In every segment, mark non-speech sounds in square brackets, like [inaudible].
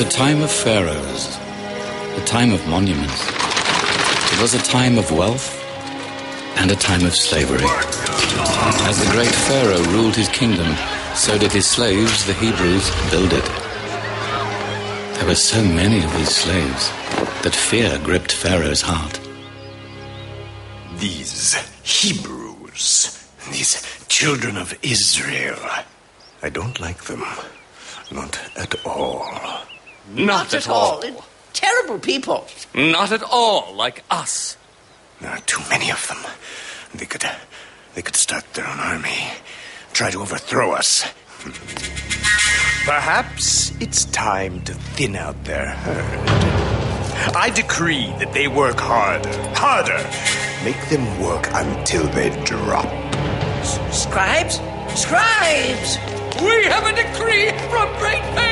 was a time of pharaohs, a time of monuments. It was a time of wealth and a time of slavery. As the great Pharaoh ruled his kingdom, so did his slaves, the Hebrews, build it. There were so many of these slaves that fear gripped Pharaoh's heart. These Hebrews, these children of Israel, I don't like them. Not at all. Not, at all. Terrible people. Not at all like us. There are too many of them. They could, uh, they could start their own army, try to overthrow us. Perhaps it's time to thin out their herd. I decree that they work harder, harder. Make them work until they drop. Scribes? Scribes! We have a decree from Great Pharaoh!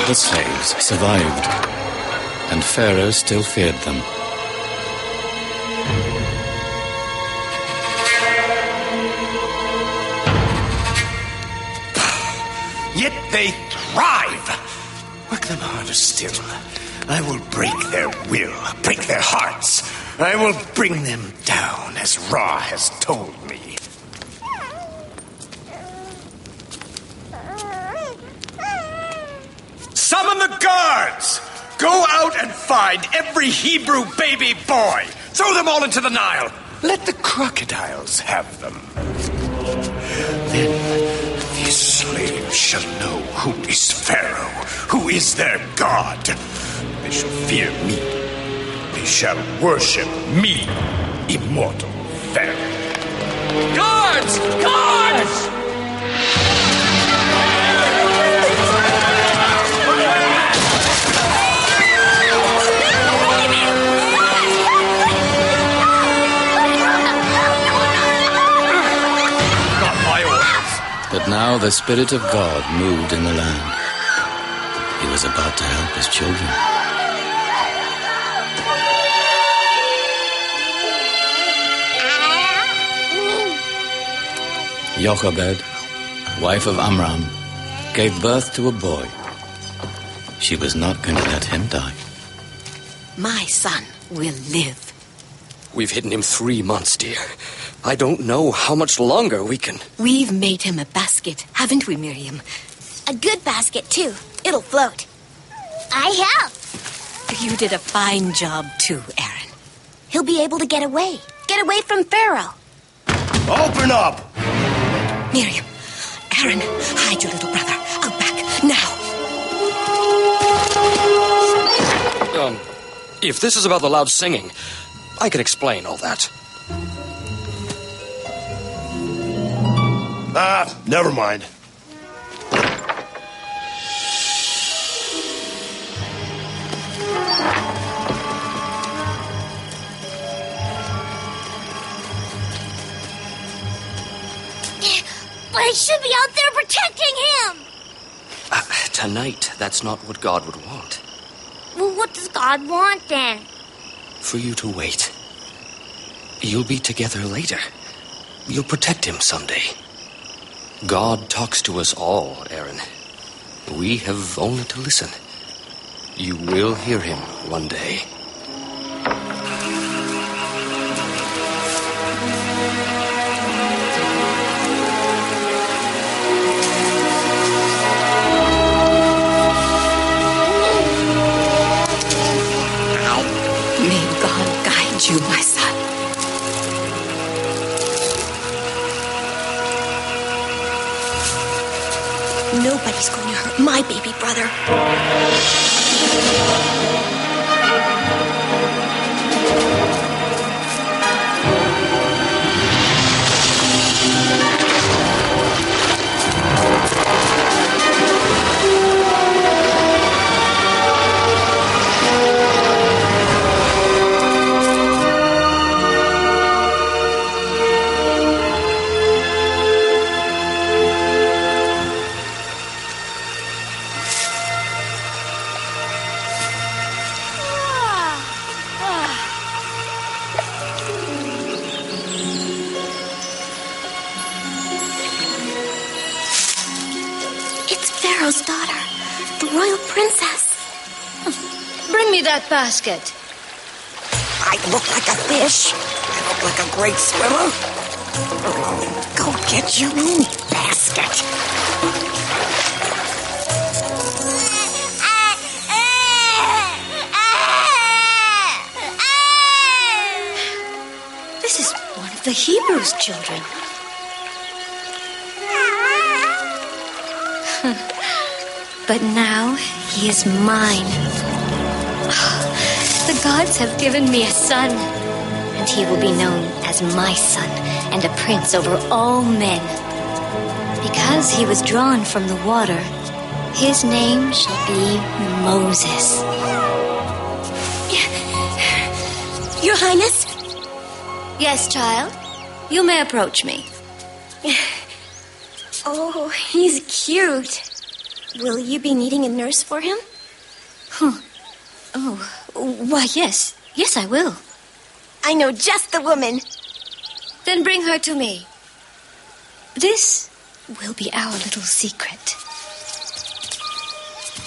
But the slaves survived, and Pharaoh still feared them. Yet they thrive. Work them harder still. I will break their will, break their hearts. I will bring them down as Ra has told me. Summon the guards! Go out and find every Hebrew baby boy. Throw them all into the Nile. Let the crocodiles have them. Then these slaves shall know who is Pharaoh, who is their God. They shall fear me. They shall worship me, immortal Pharaoh. Guards! Guards! Not my orders. But now the Spirit of God moved in the land. He was about to help his children. Jochebed, wife of Amram, gave birth to a boy. She was not going to let him die. My son will live. We've hidden him three months, dear. I don't know how much longer we can. We've made him a basket, haven't we, Miriam? A good basket, too. It'll float. I help. You did a fine job, too, Aaron. He'll be able to get away. Get away from Pharaoh. Open up! Miriam, Aaron, hide your little brother. Out back, now. Um, if this is about the loud singing, I can explain all that. Ah, never mind. But I should be out there protecting him. Uh, tonight, that's not what God would want. Well, what does God want then? For you to wait. You'll be together later. You'll protect him someday. God talks to us all, Aaron. We have only to listen. You will hear him one day. My baby brother. Basket. I look like a fish. I look like a great swimmer. Oh, go get your own basket. This is one of the Hebrews' children. [laughs] but now he is mine. The gods have given me a son, and he will be known as my son and a prince over all men. Because he was drawn from the water, his name shall be Moses. Your Highness, Yes, child, you may approach me. oh, he's cute. Will you be needing a nurse for him? Oh, why, yes. Yes, I will. I know just the woman. Then bring her to me. This will be our little secret.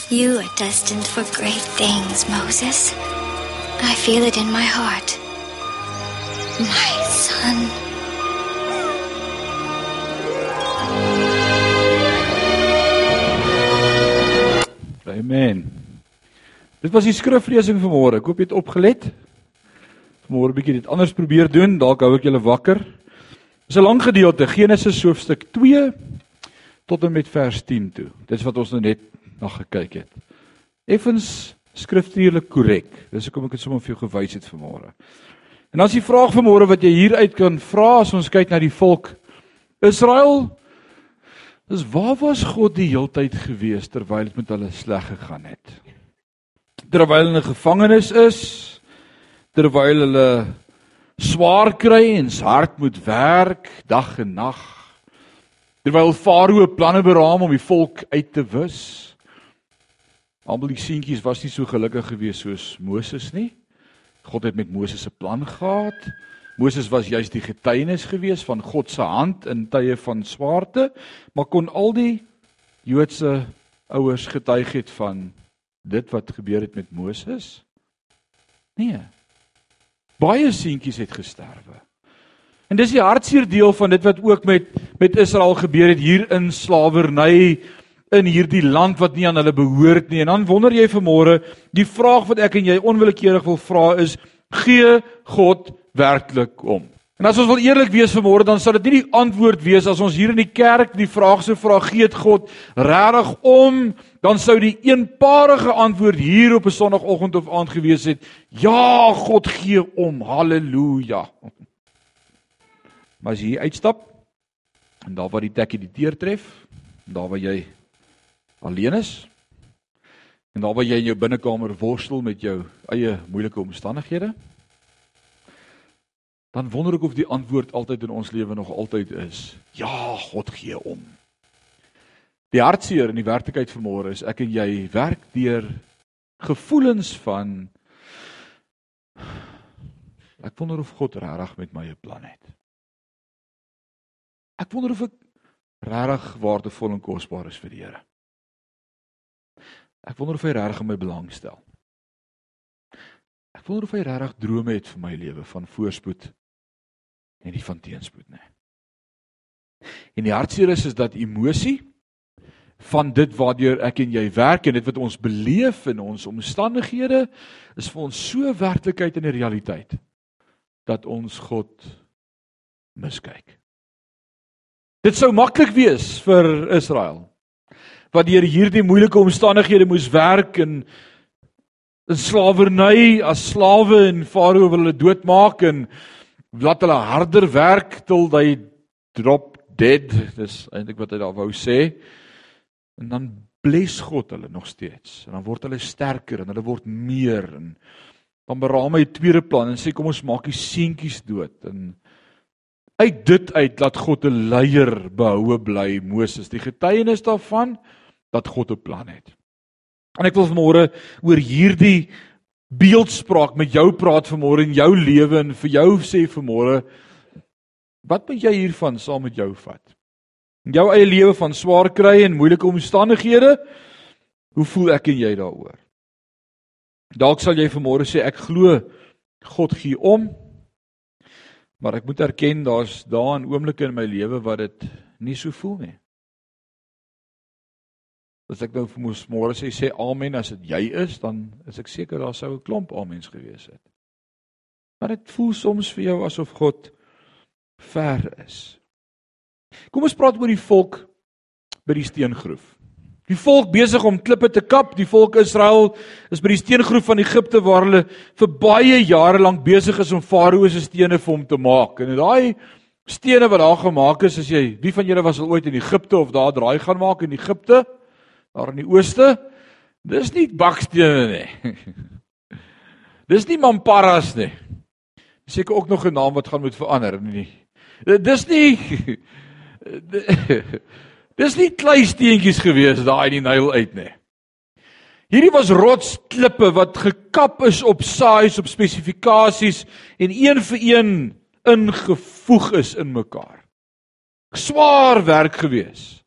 You are destined for great things, Moses. I feel it in my heart. My son. Amen. Dit was die skriflesing van môre. Ek hoop jy het opgelet. Môre bietjie dit anders probeer doen, dalk hou ek julle wakker. Dis 'n lang gedeelte, Genesis hoofstuk 2 tot en met vers 10 toe. Dis wat ons nou net na gekyk het. Effens skriftuurlik korrek. Dis hoekom ek dit sommer vir jou gewys het vanmôre. En is die vraag vanmôre wat jy hieruit kan vra as ons kyk na die volk Israel. Dis waar was God die heeltyd gewees terwyl dit met hulle sleg gegaan het? Terwyl hulle in gevangenis is, terwyl hulle swaar kry en se hart moet werk dag en nag. Terwyl Farao planne beraam om die volk uit te wis. Almal die seentjies was nie so gelukkig gewees soos Moses nie. God het met Moses se plan gehad. Moses was juis die getuienis gewees van God se hand in tye van swaarte, maar kon al die Joodse ouers getuig het van dit wat gebeur het met Moses? Nee. Baie seentjies het gesterwe. En dis die hartseer deel van dit wat ook met met Israel gebeur het hier in slawerny in hierdie land wat nie aan hulle behoort nie. En dan wonder jy vanmôre, die vraag wat ek en jy onwillekeurig wil vra is: gee God werklik om? En as ons wil eerlik wees vanmôre, dan sal dit nie die antwoord wees as ons hier in die kerk die vraag sou vra: gee dit God regtig om? Dan sou die eenparige antwoord hier op 'n sonoggend of aand gewees het: ja, God gee om. Halleluja. Maar as jy hier uitstap en daar waar die tekkie die deur tref, daar waar jy alleen is en daar waar jy in jou binnekamer worstel met jou eie moeilike omstandighede, dan wonder ek of die antwoord altyd in ons lewe nog altyd is: ja, God gee om. Die hartseer in die werklikheid vanmôre is ek en jy werk deur gevoelens van ek wonder of God regtig met my 'n plan het. Ek wonder of ek regtig waardevol en kosbaar is vir die Here. Ek wonder of hy regtig in my belang stel. Ek wonder of hy regtig drome het vir my lewe van voorspoed en nie van teenspoed nie. En die hartseer is is dat emosie van dit waardeur ek en jy werk en dit wat ons beleef in ons omstandighede is vir ons so werklikheid in die realiteit dat ons God miskyk. Dit sou maklik wees vir Israel wat deur hierdie moeilike omstandighede moes werk en in slawerny as slawe en Farao wil hulle doodmaak en laat hulle harder werk till they drop dead dis eintlik wat hy daar wou sê en dan bless God hulle nog steeds en dan word hulle sterker en hulle word meer en dan beraam hy 'n tweede plan en sê kom ons maak die seentjies dood en uit dit uit laat God 'n leier behoue bly Moses die getuienis daarvan dat God 'n plan het. En ek wil vanmôre oor hierdie beeldspraak met jou praat vanmôre in jou lewe en vir jou sê vanmôre wat moet jy hiervan saam met jou vat? Jou eie lewe van swaar kry en moeilike omstandighede, hoe voel ek en jy daaroor? Dalk sal jy vanmôre sê ek glo God gee om. Maar ek moet erken daar's daarin oomblikke in my lewe wat dit nie so voel nie. As ek nou vir môre sê sê amen as dit jy is, dan is ek seker daar sou 'n klomp amens gewees het. Maar dit voel soms vir jou asof God ver is. Kom ons praat oor die volk by die steengroef. Die volk besig om klippe te kap, die volk Israel is by die steengroef van Egipte waar hulle vir baie jare lank besig is om Farao se stene vir hom te maak. En daai stene wat daar gemaak is, as jy wie van julle was al ooit in Egipte of daar draai gaan maak in Egipte? daar in die ooste. Dis nie bakstene nie. [laughs] Dis nie mamparas nie. Seker ook nog 'n naam wat gaan moet verander nie. Dis nie [laughs] Dis nie kleisteentjies gewees daai in die Nyl uit nie. Hierdie was rotsklippe wat gekap is op saais op spesifikasies en een vir een ingevoeg is in mekaar. Swaar werk gewees.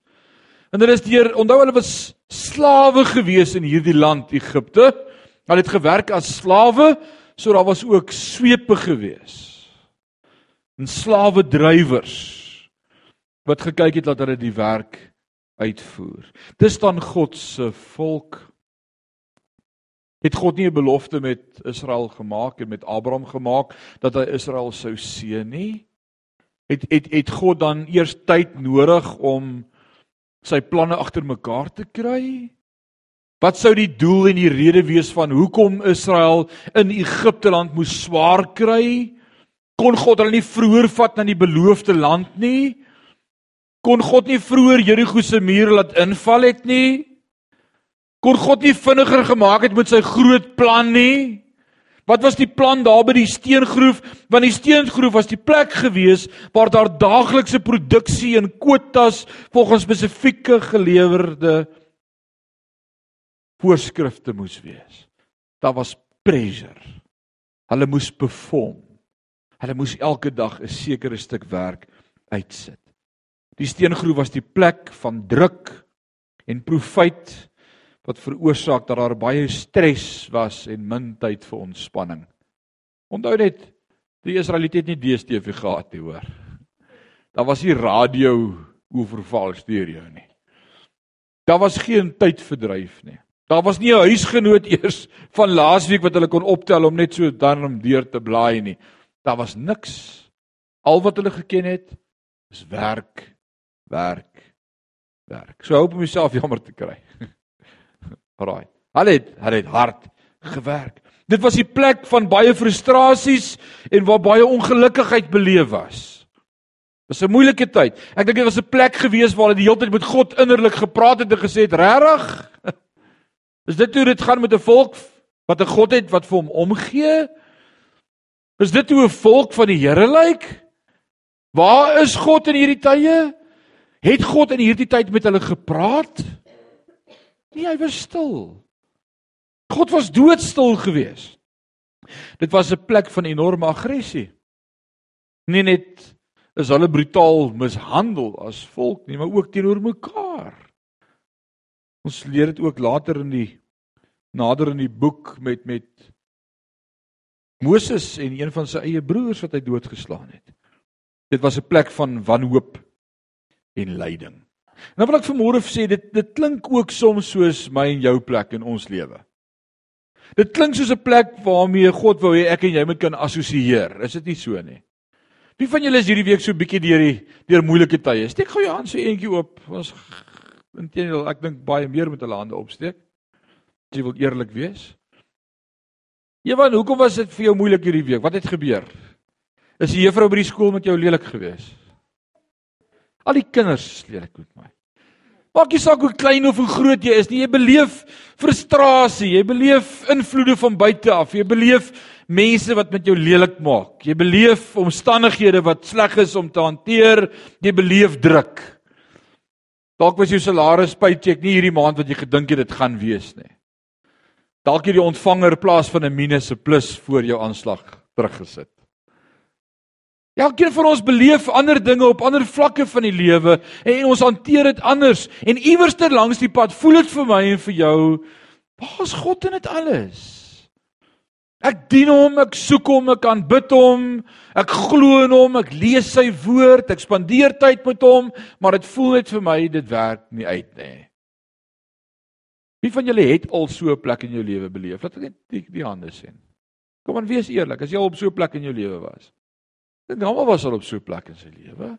En hulle is deur onthou hulle was slawe gewees in hierdie land Egipte. Hulle het gewerk as slawe, so daar was ook swepe gewees. En slawe drywers wat gekyk het dat hulle die werk uitvoer. Dis dan God se volk. Het God nie 'n belofte met Israel gemaak en met Abraham gemaak dat hy Israel sou seën nie? Het het het God dan eers tyd nodig om sy planne agter mekaar te kry? Wat sou die doel en die rede wees van hoekom Israel in Egipte land moes swaar kry? Kon God hulle nie vroeër vat na die beloofde land nie? Kon God nie vroeër Jerigo se mure laat inval het nie? Kon God nie vinniger gemaak het met sy groot plan nie? Wat was die plan daar by die steengroef? Want die steengroef was die plek gewees waar daar daaglikse produksie en kwotas volgens spesifieke gelewerde voorskrifte moes wees. Daar was pressure. Hulle moes perform. Hulle moes elke dag 'n sekere stuk werk uitsit. Die steengroef was die plek van druk en profyt wat veroorsaak dat daar baie stres was en min tyd vir ontspanning. Onthou net, die Israeliete het nie DStv gehad nie, hoor. Daar was nie radio oorval stereo nie. Daar was geen tydverdryf nie. Daar was nie 'n huisgenoot [laughs] eers van laasweek wat hulle kon optel om net so dan om deur te blaai nie. Daar was niks. Al wat hulle geken het is werk, werk, werk. So hoop om myself jammer te kry. [laughs] Alraai. Hulle het hulle het hard gewerk. Dit was die plek van baie frustrasies en waar baie ongelukkigheid beleef was. Dit was 'n moeilike tyd. Ek dink dit was 'n plek gewees waar hulle die hele tyd met God innerlik gepraat het en gesê het: "Regtig? [laughs] Is dit hoe dit gaan met 'n volk wat 'n God het wat vir hom omgee? Is dit hoe 'n volk van die Here lyk? Waar is God in hierdie tye? Het God in hierdie tyd met hulle gepraat?" Nee, hy was stil. God was doodstil geweest. Dit was 'n plek van enorme aggressie. Nie net is hulle brutaal mishandel as volk nie, maar ook teenoor mekaar. Ons leer dit ook later in die nader in die boek met met Moses en een van sy eie broers wat hy doodgeslaan het. Dit was 'n plek van wanhoop en lyding. En dan wil ek vanmôre sê dit dit klink ook soms soos my en jou plek in ons lewe. Dit klink soos 'n plek waarmee God wou hê ek en jy moet kan assosieer. Is dit nie so nie? Wie van julle is hierdie week so bietjie deur die deur moeilike tye? Steek gou jou hand so eentjie oop. Ons intedeel ek dink baie meer met hulle hande opsteek. As jy wil eerlik wees. Ewan, hoekom was dit vir jou moeilik hierdie week? Wat het gebeur? Is die juffrou by die skool met jou lelik geweest? Al die kinders leer ek met my. Maak nie saak hoe klein of hoe groot jy is nie, jy beleef frustrasie, jy beleef invloede van buite af, jy beleef mense wat met jou lelik maak. Jy beleef omstandighede wat sleg is om te hanteer, jy beleef druk. Dalk was jou salaris paycheck nie hierdie maand wat jy gedink het dit gaan wees nie. Dalk het jy ontvanger plaas van 'n minus 'n plus voor jou aanslag teruggesit. Elkeen van ons beleef ander dinge op ander vlakke van die lewe en ons hanteer dit anders. En iewers ter langs die pad voel dit vir my en vir jou, waar's God in dit alles? Ek dien hom, ek soek hom, ek aanbid hom, ek glo in hom, ek lees sy woord, ek spandeer tyd met hom, maar dit voel net vir my dit werk nie uit nie. Wie van julle het al so 'n plek in jou lewe beleef? Laat ek net die, die hande sien. Kom aan, wees eerlik, as jy al op so 'n plek in jou lewe was. Dink almal was al op so 'n plek in sy lewe.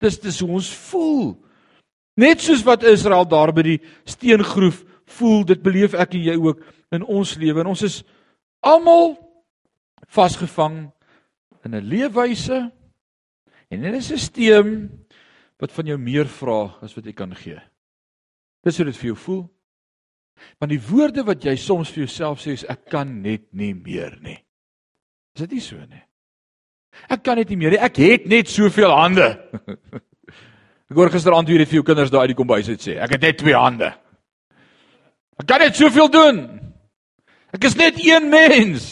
Dis dis hoe ons voel. Net soos wat Israel daar by die steengroef voel, dit beleef ek en jy ook in ons lewe. En ons is almal vasgevang in 'n leefwyse en in 'n stelsel wat van jou meer vra as wat jy kan gee. Dis hoe dit vir jou voel. Want die woorde wat jy soms vir jouself sê is ek kan net nie meer nie. Is dit nie so nie? Ek kan net nie meer nie. Ek het net soveel hande. Ek hoor gisteraand weer vir jou kinders daar uit die kombuis uit sê, ek het net twee hande. Ek kan net soveel doen. Ek is net een mens.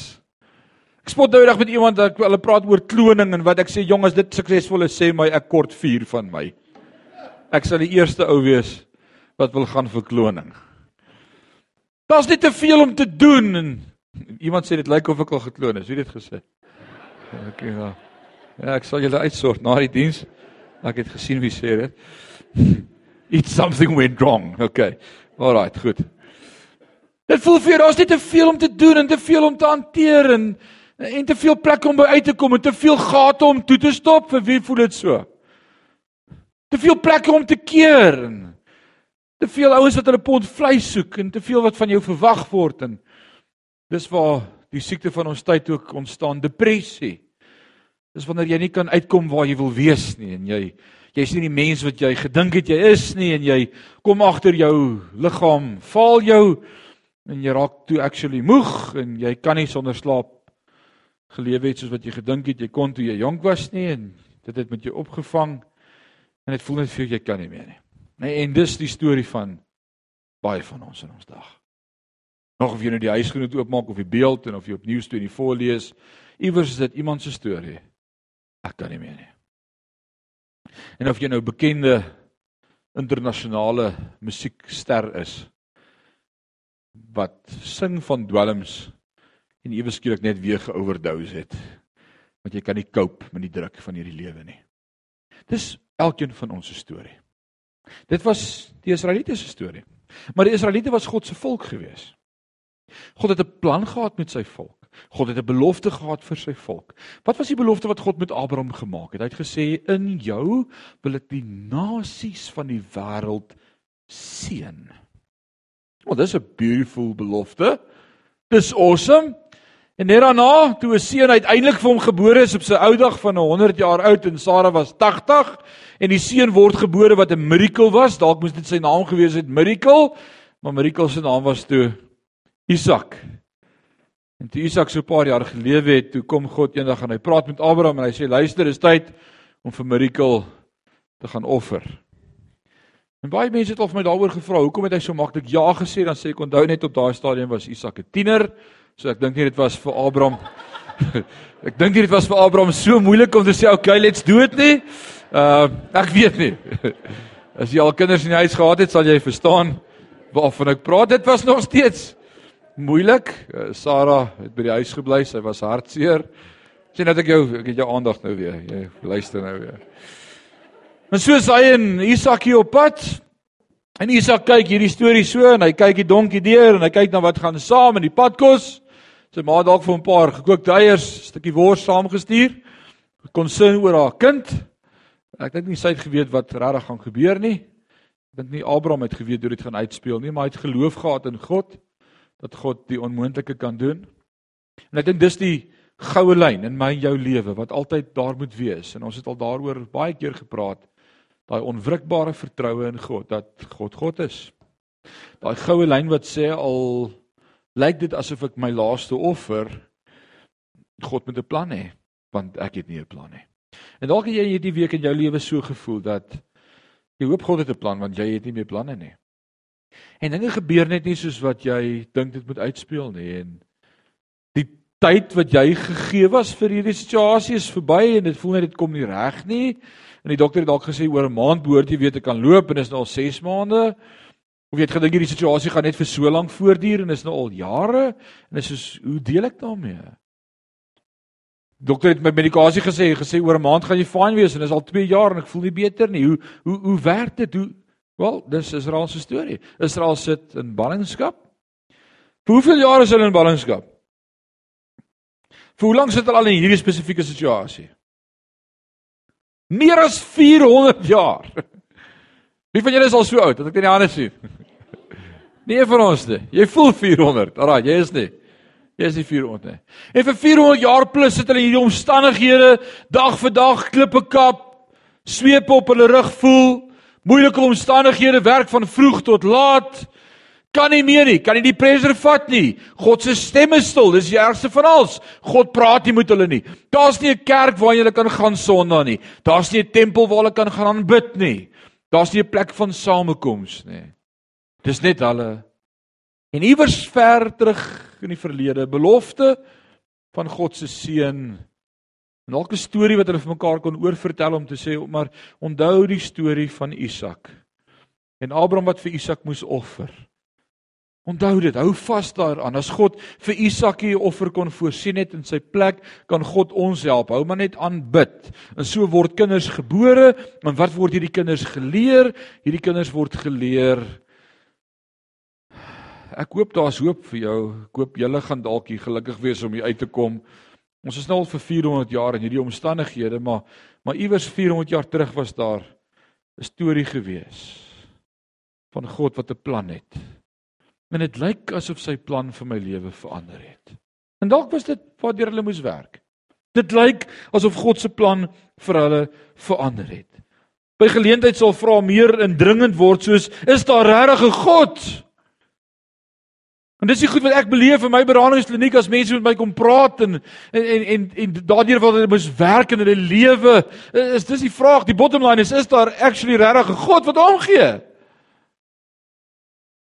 Ek spot nou eendag met iemand dat hulle praat oor kloning en wat ek sê, jong, as dit suksesvol is, sê my ek kort 4 van my. Ek sal die eerste ou wees wat wil gaan vir kloning. Daar's net te veel om te doen en iemand sê dit lyk of ek al gekloon is. Wie het dit gesê? Okay, ja. Ja, ek sal julle uitsort na die diens. Ek het gesien wie sê dit. [laughs] It's something went wrong. Okay. Alrite, goed. Dit voel vir jou daar's net te veel om te doen en te veel om te hanteer en en te veel plek om by uit te kom en te veel gate om toe te stop. Vir wie voel dit so? Te veel plekke om te keer en te veel ouens wat hulle pond vleis soek en te veel wat van jou verwag word en dis waar die siekte van ons tyd ook ontstaan, depressie. Dis wanneer jy nie kan uitkom waar jy wil wees nie en jy jy's nie die mens wat jy gedink het jy is nie en jy kom agter jou liggaam faal jou en jy raak toe actually moeg en jy kan nie sonder slaap gelewe het soos wat jy gedink het jy kon toe jy jonk was nie en dit het met jou opgevang en dit voel net vir jou jy kan nie meer nie. Nee, en dis die storie van baie van ons in ons dag. Nog of jy nou die huisgenoot oopmaak of die beeld en of jy op Nuus24 lees, iewers is dit iemand se storie. Ek kan nie meer nie. En of jy nou bekende internasionale musiekster is wat sing van dwelms en ewe skielik net weer geoverdose het. Want jy kan nie cope met die druk van hierdie lewe nie. Dis elkeen van ons se storie. Dit was die Israeliete se storie. Maar die Israeliete was God se volk geweest. God het 'n plan gehad met sy volk. God het 'n belofte gehad vir sy volk. Wat was die belofte wat God met Abraham gemaak het? Hy het gesê in jou wil ek die nasies van die wêreld seën. Wel, dis 'n beautiful belofte. Dis awesome. En net daarna, toe 'n seun uiteindelik vir hom gebore is op sy ou dag van 100 jaar oud en Sara was 80 en die seun word gebore wat 'n miracle was. Dalk moes dit sy naam gewees het, Miracle. Maar Miracle se naam was toe Isak. En toe Isak so 'n paar jaar gelewe het, toe kom God eendag en hy praat met Abraham en hy sê luister, is tyd om vir Mirakel te gaan offer. En baie mense het al vir my daaroor gevra, hoekom het hy so maklik ja gesê? Dan sê ek onthou net op daai stadium was Isak 'n tiener, so ek dink nie dit was vir Abraham [laughs] Ek dink dit was vir Abraham so moeilik om te sê okay, let's do it nie. Uh ek weet nie. [laughs] As jy al kinders in die huis gehad het, sal jy verstaan waarvan ek praat. Dit was nog steeds moeilik. Uh, Sarah het by die huis gebly, sy was hartseer. Sien net ek jou ek het jou aandag nou weer. Jy luister nou weer. En so is hy en Isak hier op pad. En Isak kyk hierdie storie so en hy kyk die donkie deur en hy kyk na wat gaan saam in die padkos. Sy ma dalk vir 'n paar gekookte eiers, 'n stukkie wors saamgestuur. Konsin oor haar kind. Ek dink nie sy het geweet wat regtig gaan gebeur nie. Ek dink nie Abraham het geweet hoe dit gaan uitspeel nie, maar hy het geloof gehad in God dat God die onmoontlike kan doen. En ek dink dis die goue lyn in my en jou lewe wat altyd daar moet wees en ons het al daaroor baie keer gepraat. Daai onwrikbare vertroue in God dat God God is. Daai goue lyn wat sê al lyk dit asof ek my laaste offer God met 'n plan hê want ek het nie 'n plan nie. En dalk het jy hierdie week in jou lewe so gevoel dat jy hoop God het 'n plan want jy het nie meer planne nie. En dinge gebeur net nie soos wat jy dink dit moet uitspeel nie en die tyd wat jy gegee was vir hierdie situasie is verby en dit voel net dit kom nie reg nie. En die dokter het dalk gesê oor 'n maand behoort jy weer te kan loop en is nou al 6 maande. Of jy het gedink hierdie situasie gaan net vir so lank voortduur en is nou al jare en is soos hoe deel ek daarmee? Dokter het my medikasie gesê, gesê oor 'n maand gaan jy fyn wees en is al 2 jaar en ek voel nie beter nie. Hoe hoe hoe werk dit? Hoe Wel, dis Israel se storie. Israel sit in ballingskap. Vir hoeveel jaar is hulle in ballingskap? Vir hoe lank sit hulle al in hierdie spesifieke situasie? Meer as 400 jaar. Wie van julle is al so oud dat ek dit nie anders sien? [laughs] Nee van ons nie. Jy voel 400. Alraai, jy is nie. Jy is nie 400 nie. En vir 400 jaar plus sit hulle in hierdie omstandighede, dag vir dag klippe kap, sweep op hulle rug voel, moeilike omstandighede, werk van vroeg tot laat. Kan nie meer nie, kan nie die pressure vat nie. God se stem is stil, dis die ergste van alles. God praat nie met hulle nie. Daar's nie 'n kerk waar jy kan gaan Sondag nie. Daar's nie 'n tempel waar hulle kan gaan aanbid nie. Daar's nie 'n plek van samekoms nie. Dis net hulle. En iewers ver terug in die verlede, belofte van God se seun. En elke storie wat hulle vir mekaar kon oorvertel om te sê, maar onthou die storie van Isak. En Abraham wat vir Isak moes offer. Onthou dit, hou vas daaraan. As God vir Isak 'n offer kon voorsien het in sy plek, kan God ons help. Hou maar net aan bid. En so word kinders gebore. En wat word hierdie kinders geleer? Hierdie kinders word geleer. Ek hoop daar's hoop vir jou. Ek hoop julle gaan dalk hier gelukkig wees om hier uit te kom. Ons is nou al vir 400 jaar in hierdie omstandighede, maar maar iewers 400 jaar terug was daar 'n storie gewees van God wat 'n plan het. En dit lyk asof sy plan vir my lewe verander het. En dalk was dit waardeur hulle moes werk. Dit lyk asof God se plan vir hulle verander het. By geleentheid sal vra meer indringend word soos is daar regtig 'n God? En dis die goed wat ek beleef in my beradingskliniek as mense met my kom praat en en en en, en daardeur wat hulle moes werk in hulle lewe. Is dis die vraag, die bottom line is is daar actually regtig 'n God wat omgee?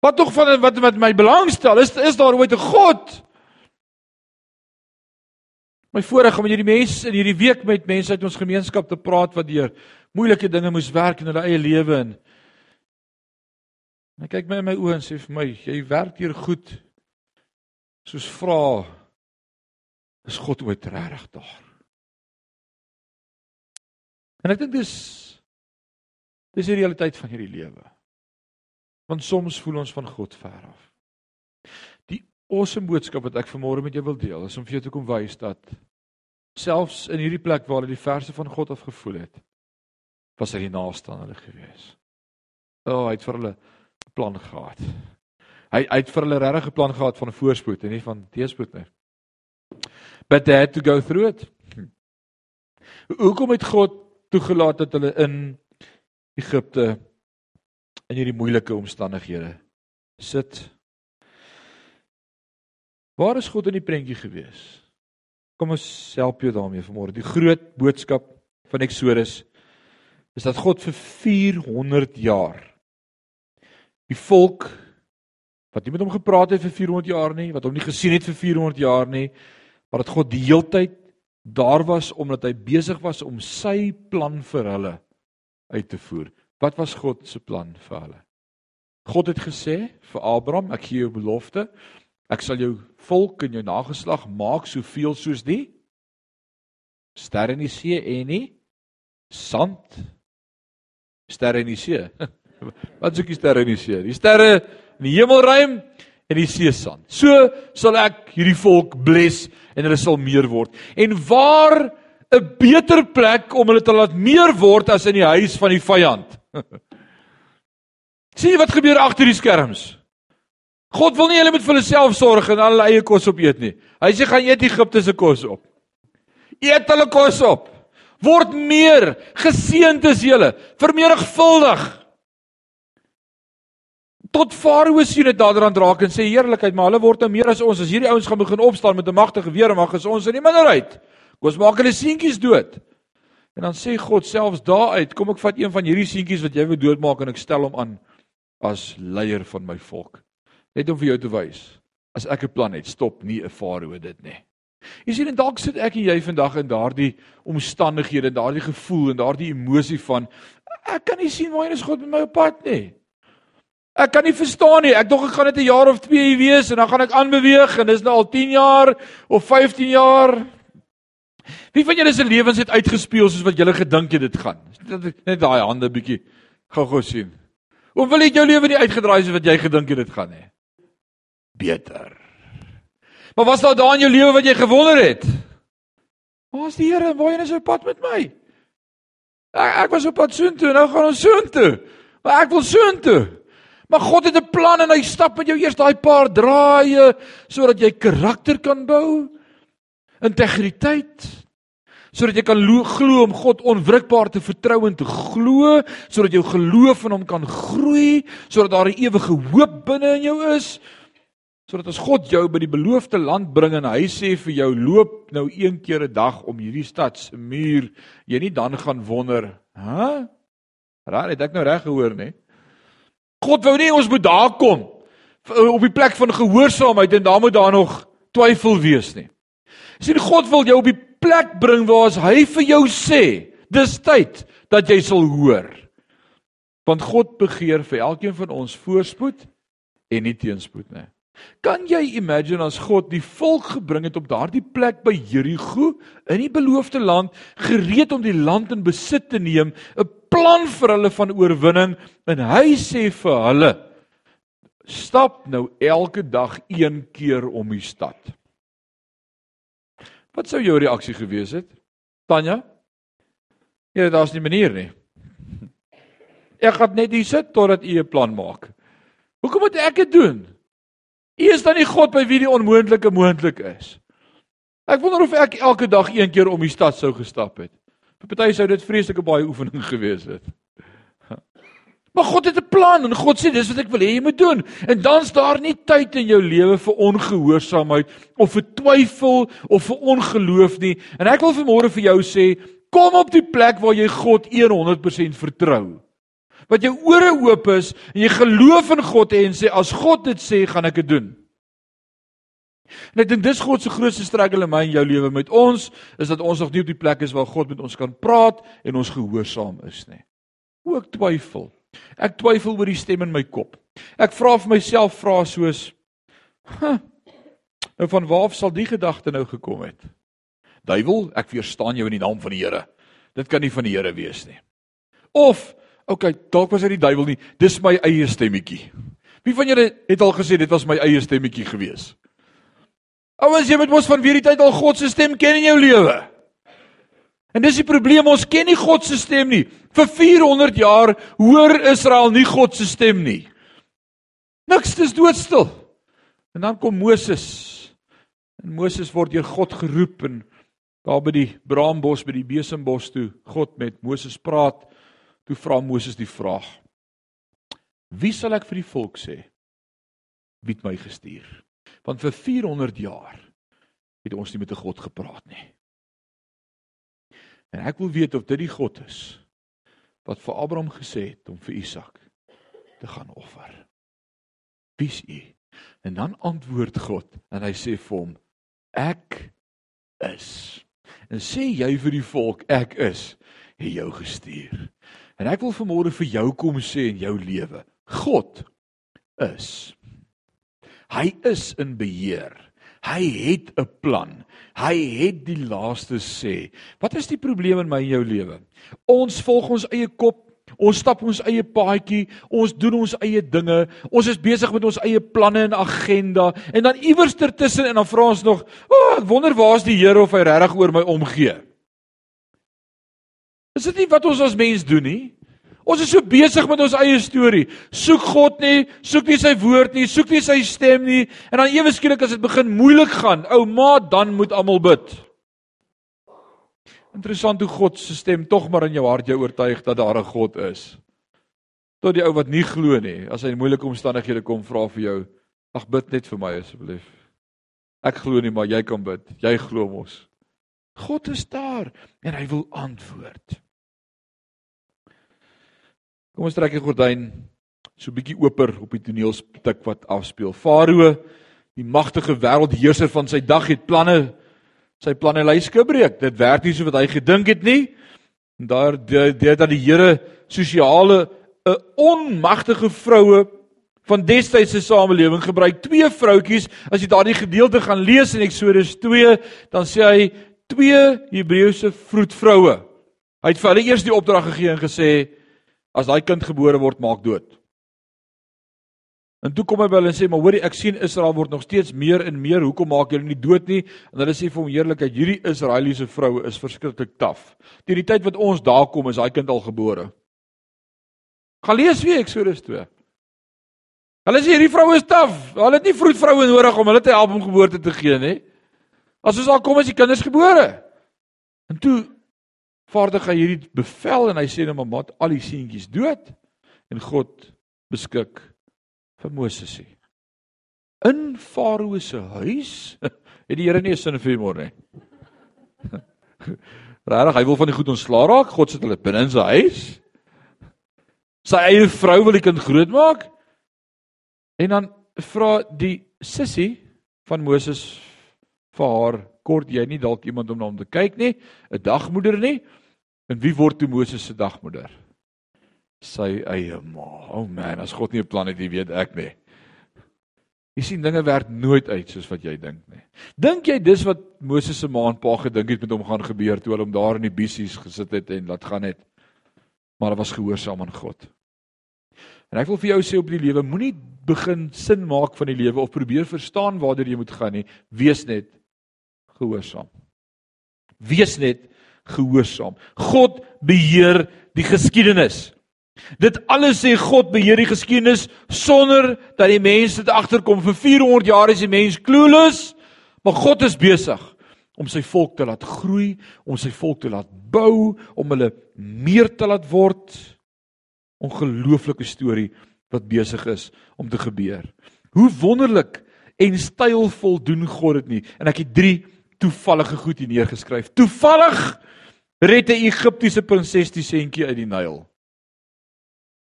Wat tog van wat wat my belangstel, is is daar ooit 'n God? My voorreg om hierdie mense in hierdie week met mense uit ons gemeenskap te praat wat deur moeilike dinge moes werk in hulle eie lewe en hy kyk my in my oë en sê vir my, jy werk hier goed. Soos vra is God ooit regtig daar? En ek dink dis dis die realiteit van hierdie lewe. Want soms voel ons van God ver af. Die awesome boodskap wat ek vanmôre met jou wil deel, is om vir jou te kom wys dat selfs in hierdie plek waar hulle die verse van God af gevoel het, was hy naaste aan hulle gewees. O, oh, hy het vir hulle plan gehad. Hy hy het vir hulle regtig 'n plan gehad van voorspoed en nie van teëspoed nie. But they had to go through it. Hoekom het God toegelaat dat hulle in Egipte in hierdie moeilike omstandighede sit. Waar is God in die prentjie gewees? Kom ons help jou daarmee vanmôre. Die groot boodskap van Eksodus is dat God vir 400 jaar die volk wat nie met hom gepraat het vir 400 jaar nie, wat hom nie gesien het vir 400 jaar nie, maar dat God die heeltyd daar was omdat hy besig was om sy plan vir hulle uit te voer. Wat was God se plan vir hulle? God het gesê vir Abraham, ek gee jou belofte, ek sal jou volk en jou nageslag maak soveel soos die sterre in die see en nie sand sterre in die see. [laughs] Wat is ook die sterre in die see? Die sterre in die hemelruim en die see sand. So sal ek hierdie volk bless en hulle sal meer word. En waar 'n beter plek om hulle te laat meer word as in die huis van die vyand. [laughs] Sien wat gebeur agter die skerms? God wil nie hulle met vir hulle self sorg en hulle eie kos op eet nie. Hy sê gaan eet Egipte se kos op. Eet hulle kos op. Word meer geseënd is julle, vermenigvuldig. Tot Farao sien dit daderand raak en sê heerlikheid, maar hulle word nou meer as ons. As hierdie ouens gaan begin opstaan met 'n magtige weermag, is ons in die minderheid. Ons maak hulle seentjies dood. En dan sê God selfs daaruit, kom ek vat een van hierdie seentjies wat jy wil doodmaak en ek stel hom aan as leier van my volk. Net om vir jou te wys, as ek 'n plan het, stop nie 'n farao dit nie. Jy sien en dalk sit ek en jy vandag in daardie omstandighede, daardie gevoel en daardie emosie van ek kan nie sien waar is God met my op pad nie. Ek kan nie verstaan nie. Ek dink ek gaan dit 'n jaar of 2 hier wees en dan gaan ek aanbeweeg en dis nou al 10 jaar of 15 jaar. Wie van julle se lewens het uitgespeel soos wat julle gedink het dit gaan? Net daai hande bietjie gou-gou sien. Hoe wil jy jou lewe nie uitgedraai soos wat jy gedink het dit gaan nie? Beter. Maar was daar daai in jou lewe wat jy gewonder het? Waar is die Here? Waarheen is hy pad met my? Ek, ek was op pad soontoe, nou gaan ons soontoe. Maar ek wil soontoe. Maar God het 'n plan en hy stap met jou eers daai paar draaie sodat jy karakter kan bou. Integriteit sodat jy kan glo om God onwrikbaar te vertrou en te glo, sodat jou geloof in hom kan groei, sodat daar 'n ewige hoop binne in jou is, sodat as God jou by die beloofde land bring en hy sê vir jou loop nou een keer 'n dag om hierdie stad se muur, jy nie dan gaan wonder, "Hæ? Raai, het ek nou reg gehoor, nê?" God wou nie ons moet daar kom op die plek van gehoorsaamheid en daar moet daar nog twyfel wees nie. Sien God wil jou op die plek bring waar hy vir jou sê, dis tyd dat jy sal hoor. Want God begeer vir elkeen van ons voorspoed en nie teenspoed nie. Kan jy imagine as God die volk gebring het op daardie plek by Jerigo in die beloofde land, gereed om die land in besit te neem, 'n plan vir hulle van oorwinning en hy sê vir hulle: "Stap nou elke dag een keer om die stad." Wat sou jou reaksie gewees het? Tanya? Ja, daar's nie manier nie. Ek gaan net hier sit totdat u 'n plan maak. Hoekom moet ek dit doen? U is dan nie God by wie die onmoontlike moontlik is. Ek wonder of ek elke dag een keer om die stad sou gestap het. Vir party sou dit vreeslike baie oefening gewees het. [laughs] Maar God het 'n plan en God sê dis wat ek wil hê jy moet doen. En dan's daar nie tyd in jou lewe vir ongehoorsaamheid of vir twyfel of vir ongeloof nie. En ek wil vanmôre vir jou sê, kom op die plek waar jy God 100% vertrou wat jou ore oop is en jy geloof in God en sê as God dit sê, gaan ek dit doen. En ek dink dis God se grootste struggle in my en jou lewe met ons is dat ons nog nie op die plek is waar God met ons kan praat en ons gehoorsaam is nie. Ook twyfel. Ek twyfel oor die stem in my kop. Ek vra vir myself vra soos huh, Nou van waar af sal die gedagte nou gekom het? Duiwel, ek weerstaan jou in die naam van die Here. Dit kan nie van die Here wees nie. Of okay, dalk was dit die duiwel nie. Dis my eie stemmetjie. Wie van julle het al gesê dit was my eie stemmetjie gewees? Ouens, jy moet mos van weer die tyd al God se stem ken in jou lewe. En dis die probleem, ons ken nie God se stem nie. Vir 400 jaar hoor Israel nie God se stem nie. Niks is doodstil. En dan kom Moses. En Moses word deur God geroep en daar by die braambos by die besembos toe God met Moses praat. Toe vra Moses die vraag: Wie sal ek vir die volk sê? Wie het my gestuur? Want vir 400 jaar het ons nie met 'n God gepraat nie. En ek wil weet of dit die God is wat vir Abraham gesê het om vir Isak te gaan offer. Wie is u? En dan antwoord God en hy sê vir hom: Ek is. En sê jy vir die volk ek is, het jou gestuur. En ek wil vanmôre vir jou kom sê in jou lewe, God is. Hy is in beheer. Hy het 'n plan. Hy het die laaste sê. Wat is die probleem in my en jou lewe? Ons volg ons eie kop. Ons stap ons eie paadjie, ons doen ons eie dinge. Ons is besig met ons eie planne en agenda en dan iewers tertussen en dan vra ons nog, "O, oh, ek wonder waar's die Here of hy regtig oor my omgee?" Is dit nie wat ons as mens doen nie? Ons is so besig met ons eie storie. Soek God nie, soek nie sy woord nie, soek nie sy stem nie en dan ewe skielik as dit begin moeilik gaan, ou ma, dan moet almal bid. Interessant hoe God se stem tog maar in jou hart jou oortuig dat daar 'n God is. Tot die ou wat nie glo nie, as hy in moeilike omstandighede kom vra vir jou, ag bid net vir my asseblief. Ek glo nie, maar jy kan bid. Jy glo mos. God is daar en hy wil antwoord. Kom ons trek die gordyn so bietjie oper op die toneelstuk wat afspeel. Farao, die magtige wêreldheerser van sy dag het planne sy planne lyske breek. Dit werk nie so wat hy gedink het nie. En daar dit dat die Here sosiale 'n onmagtige vroue van destydse samelewing gebruik twee vroutjies as jy daardie gedeelte gaan lees in Eksodus 2 dan sê hy twee Hebreëse vroedvroue hy het vir hulle eers die opdrag gegee en gesê as daai kind gebore word maak dood en toe kom hy by hulle en sê maar hoorie ek sien Israel word nog steeds meer en meer hoekom maak julle nie dood nie en hulle sê vir hom heerlikheid hierdie Israeliese vroue is verskriklik taaf teen die tyd wat ons daar kom is daai kind al gebore Gaan lees weer Eksodus 2. Hulle sê hierdie vrou is taaf. Hulle het nie vroedvroue nodig om hulle te help om geboorte te gee nie. As ons al kom as die kinders gebore. En toe vaardig hy hierdie bevel en hy sê nou maar mat al die seentjies dood en God beskik vir Moses sê. In Farao se huis [laughs] het die Here nie 'n sin vir hom nie. [laughs] Regtig, hy wil van die goed ontslaa raak. God sit hulle binne in sy huis. Sy eie vrou wil die kind grootmaak. En dan vra die sussie van Moses vir haar, kort jy nie dalk iemand om na hom te kyk nie, 'n dagmoeder nie? En wie word toe Moses se dagmoeder? Sy eie ma. O oh man, as God nie 'n plan het, jy weet ek nie. Jy sien dinge werk nooit uit soos wat jy dink nie. Dink jy dis wat Moses se ma en pa gedink het met hom gaan gebeur toe hulle hom daar in die bissies gesit het en laat gaan het? Maar hy was gehoorsaam aan God. En ek wil vir jou sê op die lewe moenie begin sin maak van die lewe of probeer verstaan waartoe jy moet gaan nie. Wees net gehoorsaam. Wees net gehoorsaam. God beheer die geskiedenis. Dit alles sê God beheer die geskiedenis sonder dat die mense dit agterkom. Vir 400 jaar is die mens clueless, maar God is besig om sy volk te laat groei, om sy volk te laat bou, om hulle meer te laat word ongelooflike storie wat besig is om te gebeur. Hoe wonderlik en stylvol doen God dit nie. En ek het 3 toevallige goed hier neergeskryf. Toevallig red 'n Egiptiese prinses die seentjie uit die Nyl.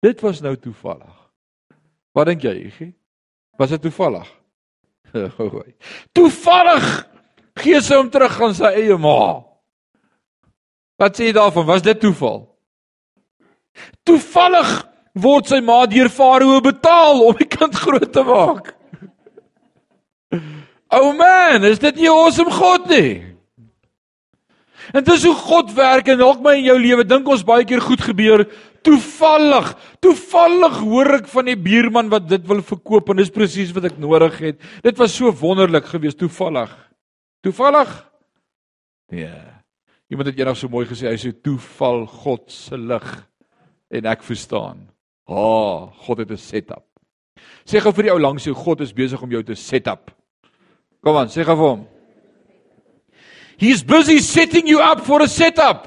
Dit was nou toevallig. Wat dink jy, Iggy? Was dit toevallig? [laughs] toevallig gee sy hom terug aan sy eie ma. Wat sê jy daarvan? Was dit toeval? Toevallig word sy ma deur Farao betaal om die kind groot te maak. [laughs] O oh man, is dit nie awesome God nie? En dis hoe God werk en dalk my in jou lewe dink ons baie keer goed gebeur toevallig. Toevallig hoor ek van die buurman wat dit wil verkoop en dis presies wat ek nodig het. Dit was so wonderlik geweest toevallig. Toevallig? Yeah. Iemand het eendag so mooi gesê hy sê toeval God se lig en ek verstaan. Ha, oh, God het 'n setup. Sê gou vir die ou langs jou, God is besig om jou te setup. Kom aan, sê gou vir hom. He's busy setting you up for a setup.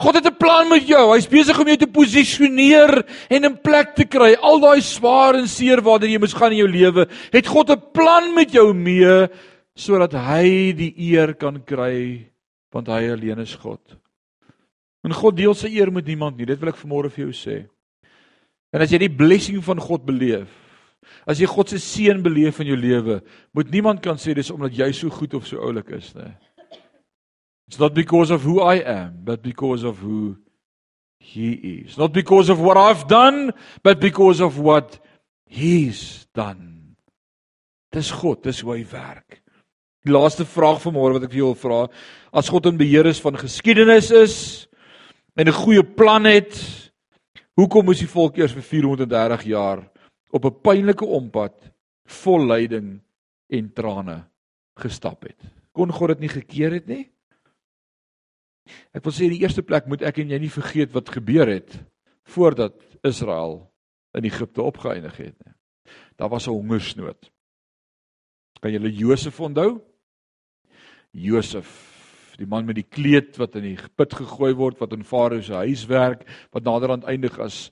God het 'n plan met jou. Hy's besig om jou te posisioneer en in plek te kry. Al daai swaar en seer waartoe jy moes gaan in jou lewe, het God 'n plan met jou mee sodat hy die eer kan kry want hy alleen is God. En God deel sy eer met niemand nie. Dit wil ek vanmôre vir jou sê. En as jy die blessing van God beleef, as jy God se seën beleef in jou lewe, moet niemand kan sê dis omdat jy so goed of so oulik is nie. It's not because of who I am, but because of who he is. Not because of what I've done, but because of what he's done. Dis God, dis hoe hy werk. Die laaste vraag van môre wat ek vir jou wil vra, as God in beheer is van geskiedenis is, en 'n goeie plan het, hoekom moes die volk eers vir 430 jaar op 'n pynlike ompad vol lyding en trane gestap het? Kon God dit nie gekeer het nie? Ek wil sê in die eerste plek moet ek en jy nie vergeet wat gebeur het voordat Israel in Egipte opgeëindig het nie. Daar was 'n hongersnood. Kan julle Josef onthou? Josef die man met die kleed wat in die put gegooi word wat in Farao se huis werk wat naderhand eindig as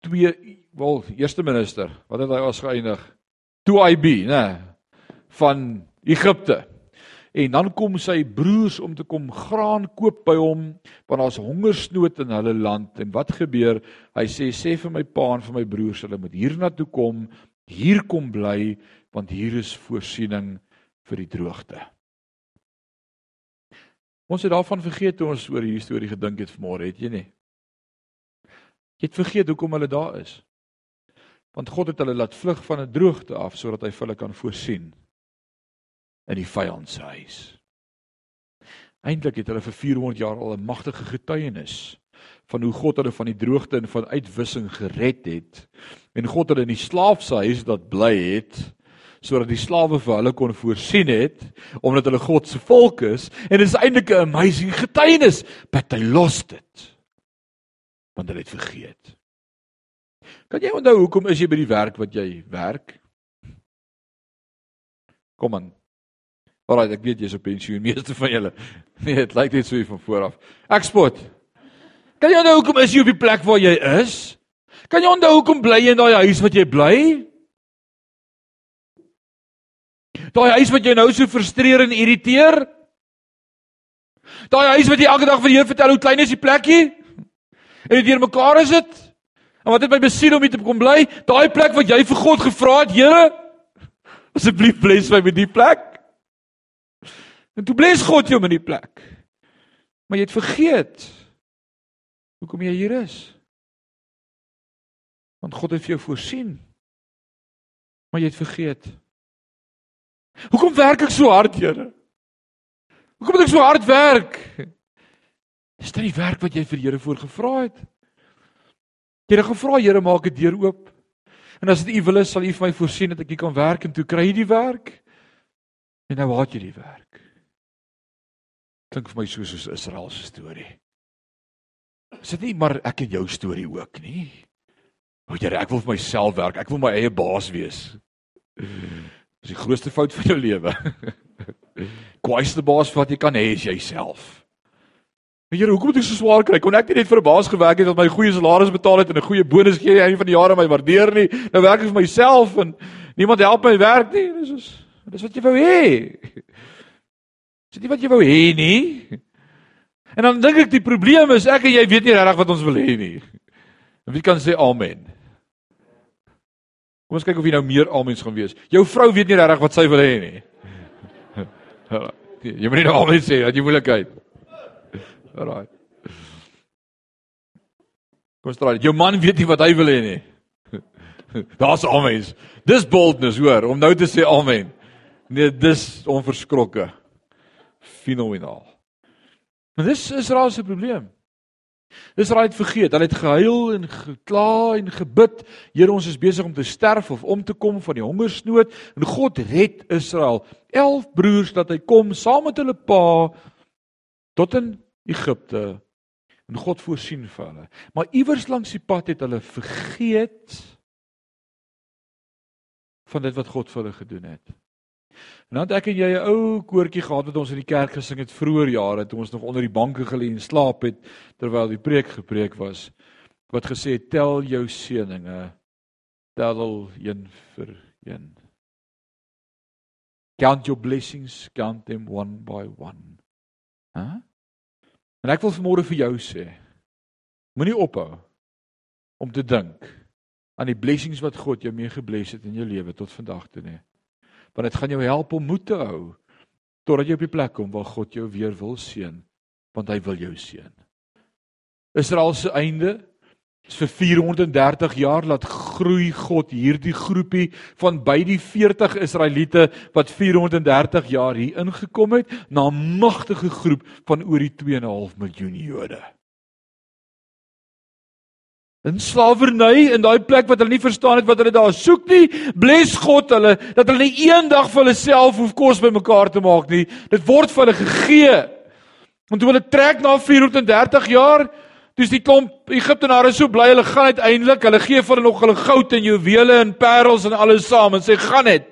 twee wel eerste minister wat het hy as geëindig 2IB nê van Egipte. En dan kom sy broers om te kom graan koop by hom want daar's hongersnood in hulle land. En wat gebeur? Hy sê sê vir my pa en vir my broers hulle moet hiernatoe kom. Hier kom bly want hier is voorsiening vir die droogte. Ons het daarvan vergeet toe ons oor hierdie storie gedink het vanmôre, het jy nie? Jy het vergeet hoekom hulle daar is. Want God het hulle laat vlug van 'n droogte af sodat hy vir hulle kan voorsien in die vyand se huis. Eintlik het hulle vir 400 jaar al 'n magtige getuienis van hoe God hulle van die droogte en van uitwissing gered het en God hulle in die slaafse huis laat bly het sodat die slawe vir hulle kon voorsien het omdat hulle God se volk is en dit is eintlik 'n amazing getuienis but they lost it want hulle het vergeet. Kan jy onthou hoekom is jy by die werk wat jy werk? Kom aan. Alraai ek weet jy's op pensioen meeste van julle. Nee dit lyk net so hier van vooraf ek spot. Kan jy onthou hoekom is jy op die plek waar jy is? Kan jy onthou hoekom bly jy in daai huis wat jy bly? Daai huis wat jou nou so frustreer en irriteer. Daai huis wat jy elke dag vir die Here vertel hoe klein is die plekkie? En dit hier mekaar is dit. En wat het my besiel om hier te kom bly? Daai plek wat jy vir God gevra het, Here. Asseblief bless my met die plek. En toe bless God jou met die plek. Maar jy het vergeet hoekom jy hier is. Want God het vir jou voorsien. Maar jy het vergeet. Hoekom werk ek so hard, Here? Hoekom moet ek so hard werk? Dis dit die werk wat jy vir Here voorgevra het. Jy het gevra, Here, maak 'n deur oop. En as dit U wil is, sal U vir my voorsien dat ek hier kan werk en toe kry jy die werk. En nou haat jy die werk. Klink vir my so soos Israel se storie. Is dit nie maar ek en jou storie ook nie? O, Here, ek wil vir myself werk. Ek wil my eie baas wees. Dis die grootste fout van jou lewe. [laughs] Kwaaiste baas wat jy kan hê is jouself. Here, hoekom moet ek so swaar kry? Kon ek nie net vir 'n baas gewerk het wat my goeie salaris betaal het en 'n goeie bonus gee aan die van die jare my waardeer nie? Nou werk ek vir myself en niemand help my werk nie. Dis is dis wat jy wou hê. Dis nie wat jy wou hê nie. En dan dink ek die probleem is ek en jy weet nie regtig wat ons wil hê nie. En wie kan sê amen? Kom ons kyk of jy nou meer amens gaan wees. Jou vrou weet nie regtig wat sy wil hê nie. [laughs] Jy moet nie nou amen sê, dat jy moeilikheid. Alraai. Kom straal. Jou man weet nie wat hy wil hê nie. [laughs] Daar's amens. Dis boldness, hoor, om nou te sê amen. Nee, dis onverskrokke. Fenomenaal. Maar dis Israel se probleem. Israel het vergeet. Hulle het gehuil en gekla en gebid. Here, ons is besig om te sterf of om te kom van die hongersnood. En God red Israel. 11 broers dat hy kom saam met hulle pa tot in Egipte. En God voorsien vir hulle. Maar iewers langs die pad het hulle vergeet van dit wat God vir hulle gedoen het. En dan het ek en jy 'n ou koortjie gehad wat ons in die kerk gesing het vroeër jare toe ons nog onder die banke gelê en slaap het terwyl die preek gepreek was wat gesê het tel jou seëninge tel al een vir een count your blessings count them one by one hè huh? En ek wil vanmôre vir jou sê moenie ophou om te dink aan die blessings wat God jou mee gebless het in jou lewe tot vandag toe nie want dit gaan jou help om moed te hou totdat jy op die plek kom waar God jou weer wil seën want hy wil jou seën. Israel se einde is vir 430 jaar laat groei God hierdie groepie van by die 40 Israeliete wat 430 jaar hier ingekom het na 'n magtige groep van oor die 2.5 miljoen Jode. In slawerny in daai plek wat hulle nie verstaan het wat hulle daar soek nie bless God hulle dat hulle nie eendag vir hulle self hoef kos bymekaar te maak nie. Dit word vir hulle gegee. Want toe hulle trek na 430 jaar dis die klomp Egiptenare so bly hulle gaan uiteindelik hulle gee vir hulle nog hulle goud en juwele en parels en alles saam en sê gaan net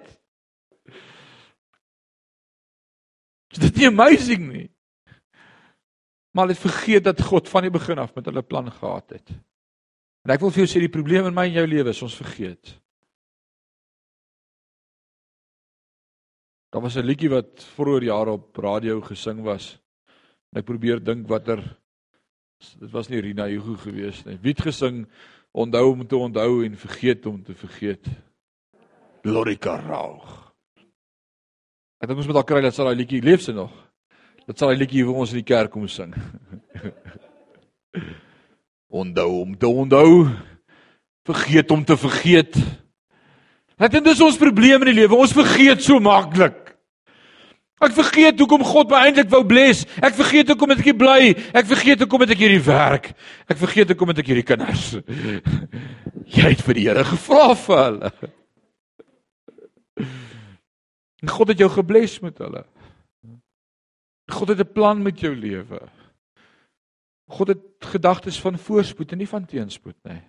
dit is nie amazing nie maar hulle vergeet dat God van die begin af met hulle plan gehad het En ek wil vir jou sê die probleem in my en jou lewe is ons vergeet. Daar was 'n liedjie wat vroeër jare op radio gesing was. En ek probeer dink watter dit was nie Rina Hugo geweest nie. Wie het gesing onthou om te onthou en vergeet om te vergeet? Lorika Raug. Ek dink ons moet al kry dat sy daai liedjie leef sy nog. Dit sal hy liedjie vir ons in die kerk kom sing. [laughs] onthou om te onthou. Vergeet om te vergeet. Dit is ons probleem in die lewe. Ons vergeet so maklik. Ek vergeet hoekom God my eintlik wou bless. Ek vergeet hoekom ek hier bly. Ek vergeet hoekom ek hierdie werk. Ek vergeet hoekom ek hierdie kinders. [laughs] Jy het vir die Here gevra vir hulle. En God het jou gebless met hulle. God het 'n plan met jou lewe. God het gedagtes van voorspoed en nie van teenspoed nie.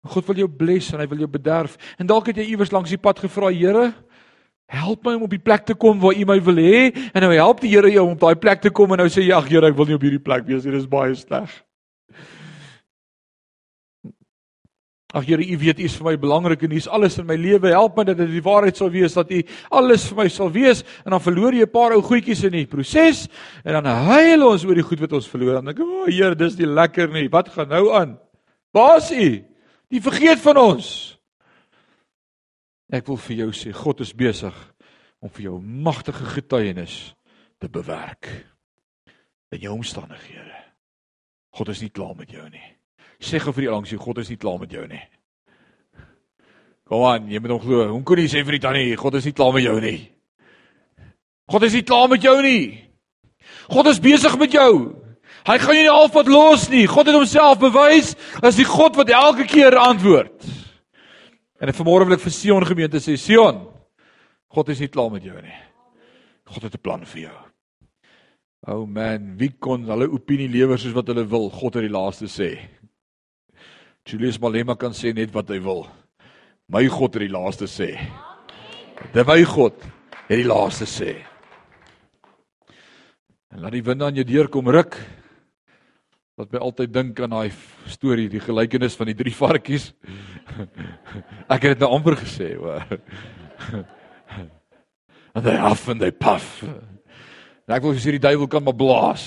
God wil jou bless en hy wil jou bederf. En dalk het jy iewers langs die pad gevra, Here, help my om op die plek te kom waar U my wil hê. En nou help die Here jou om op daai plek te kom en nou sê jy, ag Here, ek wil nie op hierdie plek wees nie, dit is baie sleg. Ag Here, U weet U is vir my belangrik en U is alles in my lewe. Help my dat dit die waarheid sal wees dat U alles vir my sal wees. En dan verloor jy 'n paar ou goedjies in die proses en dan huil ons oor die goed wat ons verloor. Dan dink ek, "O oh, Here, dis nie lekker nie. Wat gaan nou aan?" Baas U, U vergeet van ons. Ek wil vir jou sê, God is besig om vir jou magtige getuienis te bewerk in jou omstandighede. God is nie klaar met jou nie. Sê gou vir die langs jou, God is nie klaar met jou nie. Kom aan, jy moet hom glo. Hoe kon jy sê vir die tannie, God is nie klaar met jou nie? God is nie klaar met jou nie. God is besig met jou. Hy gaan jou nie halfpad los nie. God het homself bewys as die God wat elke keer antwoord. En vanmôre wil ek vir Sion gemeente sê, Sion, God is nie klaar met jou nie. God het 'n plan vir jou. O oh man, wie kon hulle opinie lewer soos wat hulle wil? God het die laaste sê. Julius Malema kan sê net wat hy wil. My God het die laaste sê. Dit my God het die laaste sê. En laat die wind aan jou deur kom ruk. Wat my altyd dink aan daai storie, die gelykenis van die drie varkies. [laughs] Ek het dit nou amper gesê, hoor. En hy af en hy puff. En ek wil sê die duiwel kan maar blaas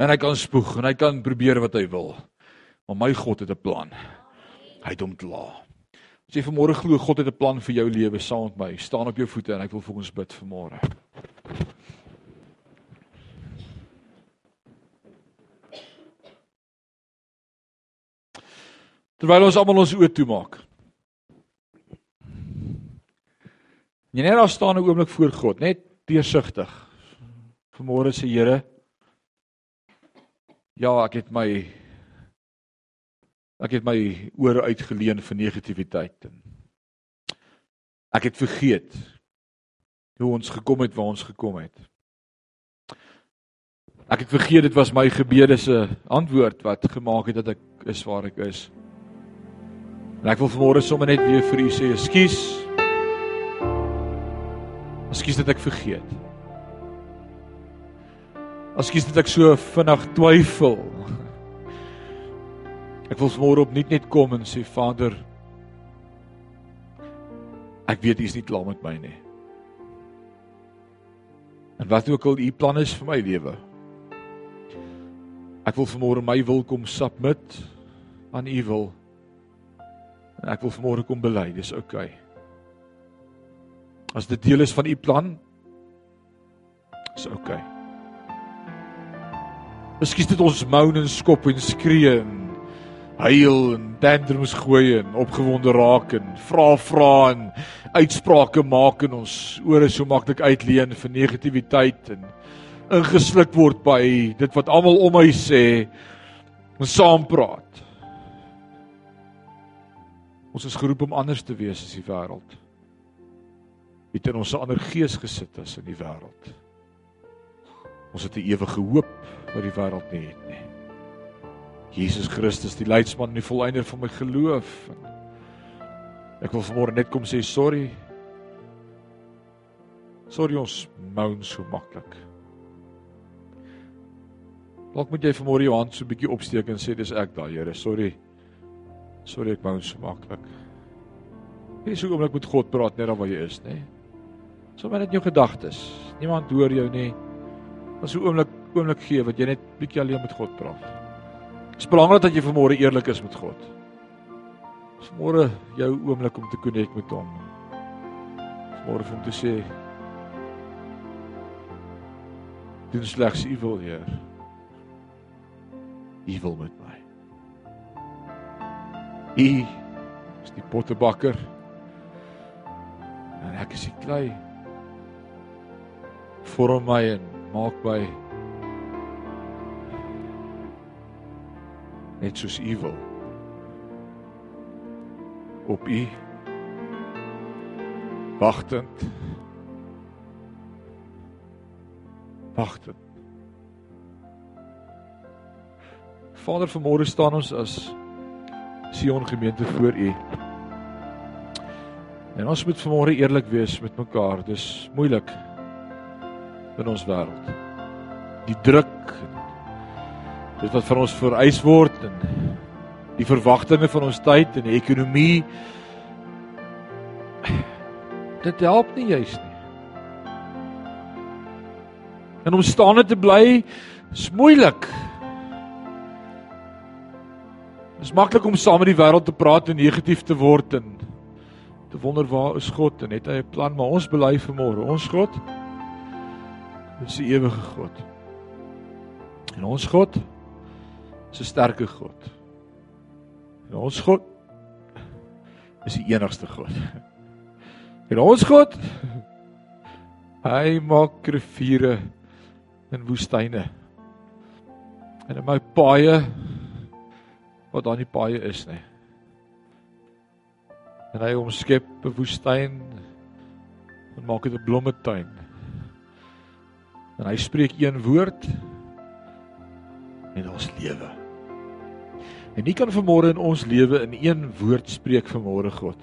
en hy kan spoeg en hy kan probeer wat hy wil. Maar my God het 'n plan. Hy het hom klaar. As jy vanmôre glo God het 'n plan vir jou lewe saam met my, staan op jou voete en ek wil vir ons bid vanmôre. Terwyl ons almal ons oë toemaak. Jy net daar staan 'n oomblik voor God, net deursigtig. Vanmôre sê Here, ja, ek het my Ek het my ore uitgeleen vir negativiteit en ek het vergeet hoe ons gekom het waar ons gekom het. Ek het vergeet dit was my gebede se antwoord wat gemaak het dat ek is waar ek is. En ek wil vanmôre sommer net weer vir u sê, ekskuus. Ekskuus dat ek vergeet. Ekskuus dat ek so vinnig twyfel. Ek wil môre op net kom en sê Vader ek weet U is nie klaar met my nie. En wat ook al U plan is vir my lewe. Ek wil môre my wil kom submit aan U wil. En ek wil môre kom bely, dis oukei. Okay. As dit deel is van U plan, is oukei. Okay. Miskien dit ons moan en skop en skree en huil en tantrums gooi en opgewonde raak en vra vra en uitsprake maak en ons ore so maklik uitleen vir negativiteit en ingesluk word by dit wat almal om my sê en saam praat. Ons is geroep om anders te wees as die wêreld. Het in ons 'n ander gees gesit as in die wêreld. Ons het 'n ewige hoop wat die wêreld nie het nie. Jesus Christus die leidsman en die volleinder van my geloof. Ek wil vanmôre net kom sê sorry. Sorry ons moan so maklik. Dalk moet jy vanmôre jou hand so 'n bietjie opsteek en sê dis ek daai Here, sorry. Sorry ek moan so maklik. Jy sê oomblik met God praat net daar waar jy is, nê? Sommige net jou gedagtes. Niemand hoor jou nie. As 'n oomblik oomblik gee wat jy net bietjie alleen met God praat. Dit is belangrik dat jy vanmôre eerlik is met God. Vanmôre jou oomblik om te connect met hom. Vanmôre om te sê doen slegs U wil, Heer. U wil met. U is die pottebakker. En ek is die klei. Vorm my en maak my net soos U wil. Op U wagtend. Wagtend. Vader, vanmôre staan ons as Sion gemeente voor U. En ons moet vanmôre eerlik wees met mekaar. Dis moeilik in ons wêreld. Die druk dit wat van ons vereis word en die verwagtinge van ons tyd en die ekonomie dit help nie juis nie. En om staande te bly is moeilik. Dit is maklik om saam met die wêreld te praat en negatief te word en te wonder waar is God en het hy 'n plan maar ons bely vir môre. Ons God is die ewige God. En ons God is 'n sterke God. En ons God is die enigste God. En ons God hy maak riviere in woestyne. En in my paaie wat daar nie paaie is nie. En hy omskep 'n woestyn en maak dit 'n blommetuin. En hy spreek een woord en ons lewe. En nie kan vanmôre in ons lewe in een woord spreek vanmôre God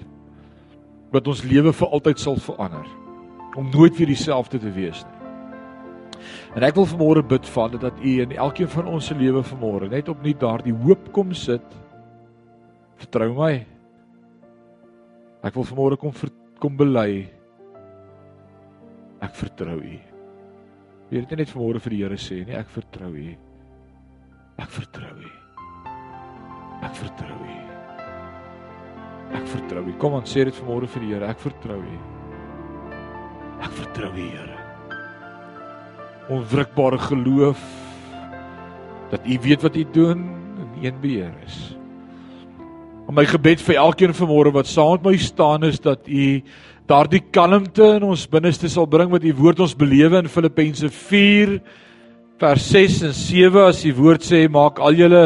wat ons lewe vir altyd sal verander om nooit weer dieselfde te wees nie. En ek wil vanmôre bid Vader dat U in elkeen van ons se lewe vanmôre net opnuut daardie hoop kom sit. Vertrou my. Ek wil vanmôre kom ver, kom bely. Ek vertrou U. Jy het net vanmôre vir die Here sê, nee, ek vertrou U. Ek vertrou U. Ek vertrou U. Ek vertrou U. Kom aan, sê dit vanmôre vir die Here, ek vertrou U. Ek vertrou U, Here onwrikbare geloof dat U weet wat U doen en een beheer is. En my gebed vir elkeen vanmôre wat saam met my staan is dat U daardie kalmte in ons binneste sal bring wat U woord ons belewe in Filippense 4 vers 6 en 7 as die woord sê maak al julle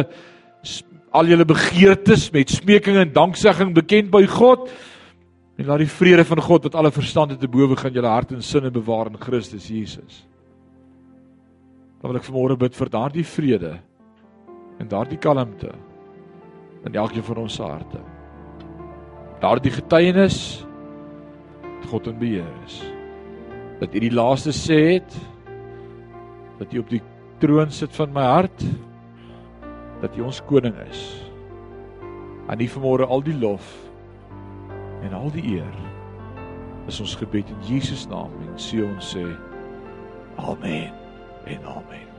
al julle begeertes met smeking en danksegging bekend by God en laat die vrede van God wat alle verstand te bowe gaan julle hart en sinne bewaar in Christus Jesus. Dan wil ek vanmôre bid vir daardie vrede en daardie kalmte in elkeen van ons harte. Daardie getuienis dat God in beheer is. Dat U die laaste sê het dat U op die troon sit van my hart dat U ons koning is. Aan U vanmôre al die lof en al die eer. Is ons gebed in Jesus naam en sê ons sê amen. En amen.